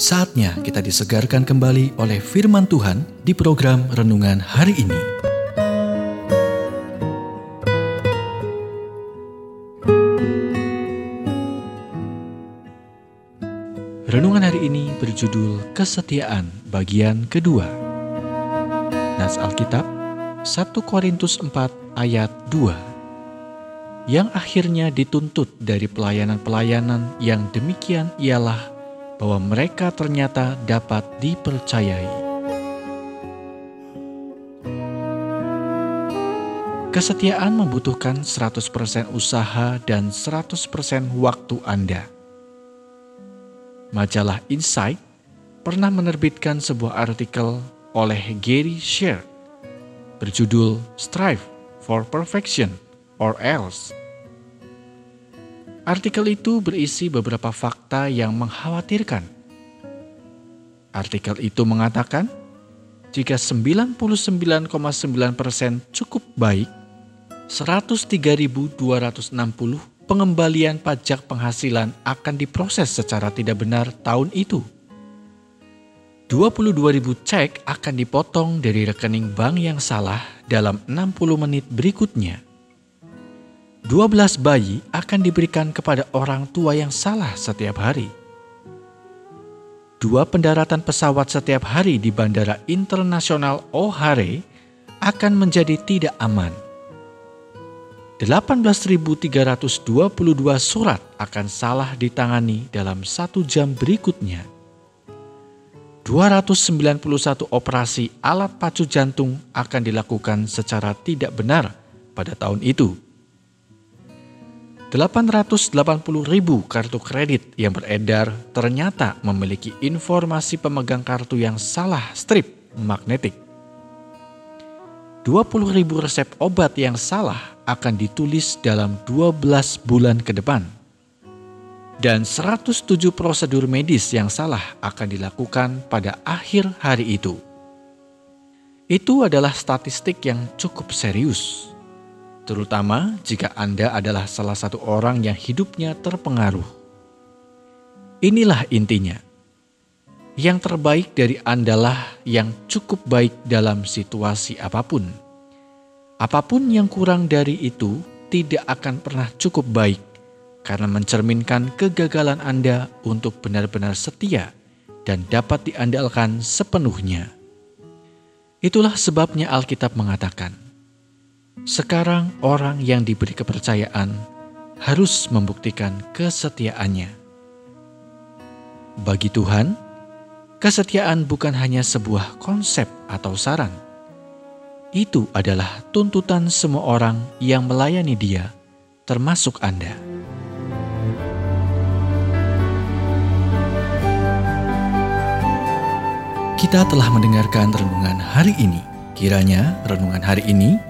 Saatnya kita disegarkan kembali oleh firman Tuhan di program renungan hari ini. Renungan hari ini berjudul Kesetiaan bagian kedua. Nas Alkitab 1 Korintus 4 ayat 2 Yang akhirnya dituntut dari pelayanan-pelayanan yang demikian ialah bahwa mereka ternyata dapat dipercayai. Kesetiaan membutuhkan 100% usaha dan 100% waktu Anda. Majalah Insight pernah menerbitkan sebuah artikel oleh Gary Share berjudul Strive for Perfection or Else Artikel itu berisi beberapa fakta yang mengkhawatirkan. Artikel itu mengatakan, jika 99,9% cukup baik, 103.260 pengembalian pajak penghasilan akan diproses secara tidak benar tahun itu. 22.000 cek akan dipotong dari rekening bank yang salah dalam 60 menit berikutnya. 12 bayi akan diberikan kepada orang tua yang salah setiap hari. Dua pendaratan pesawat setiap hari di Bandara Internasional O'Hare akan menjadi tidak aman. 18.322 surat akan salah ditangani dalam satu jam berikutnya. 291 operasi alat pacu jantung akan dilakukan secara tidak benar pada tahun itu 880 ribu kartu kredit yang beredar ternyata memiliki informasi pemegang kartu yang salah strip magnetik. 20 ribu resep obat yang salah akan ditulis dalam 12 bulan ke depan. Dan 107 prosedur medis yang salah akan dilakukan pada akhir hari itu. Itu adalah statistik yang cukup serius terutama jika Anda adalah salah satu orang yang hidupnya terpengaruh. Inilah intinya. Yang terbaik dari Andalah yang cukup baik dalam situasi apa pun. Apa pun yang kurang dari itu tidak akan pernah cukup baik karena mencerminkan kegagalan Anda untuk benar-benar setia dan dapat diandalkan sepenuhnya. Itulah sebabnya Alkitab mengatakan, sekarang orang yang diberi kepercayaan harus membuktikan kesetiaannya. Bagi Tuhan, kesetiaan bukan hanya sebuah konsep atau saran. Itu adalah tuntutan semua orang yang melayani Dia, termasuk Anda. Kita telah mendengarkan renungan hari ini. Kiranya renungan hari ini